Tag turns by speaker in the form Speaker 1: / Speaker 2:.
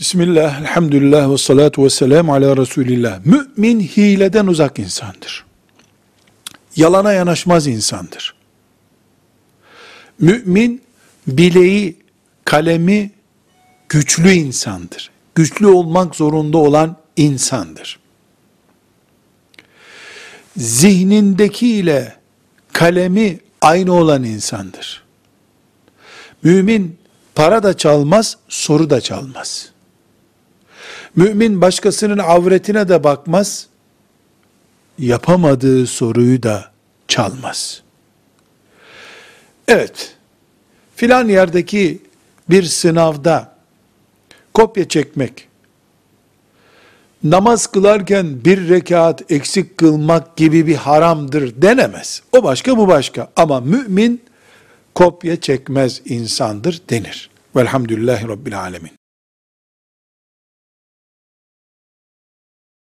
Speaker 1: Bismillah, elhamdülillah ve salatu ve selamu ala Resulillah. Mümin hileden uzak insandır. Yalana yanaşmaz insandır. Mümin bileği, kalemi güçlü insandır. Güçlü olmak zorunda olan insandır. Zihnindeki ile kalemi aynı olan insandır. Mümin para da çalmaz, soru da çalmaz. Mümin başkasının avretine de bakmaz, yapamadığı soruyu da çalmaz. Evet, filan yerdeki bir sınavda kopya çekmek, namaz kılarken bir rekat eksik kılmak gibi bir haramdır denemez. O başka bu başka. Ama mümin kopya çekmez insandır denir. Velhamdülillahi Rabbil Alemin.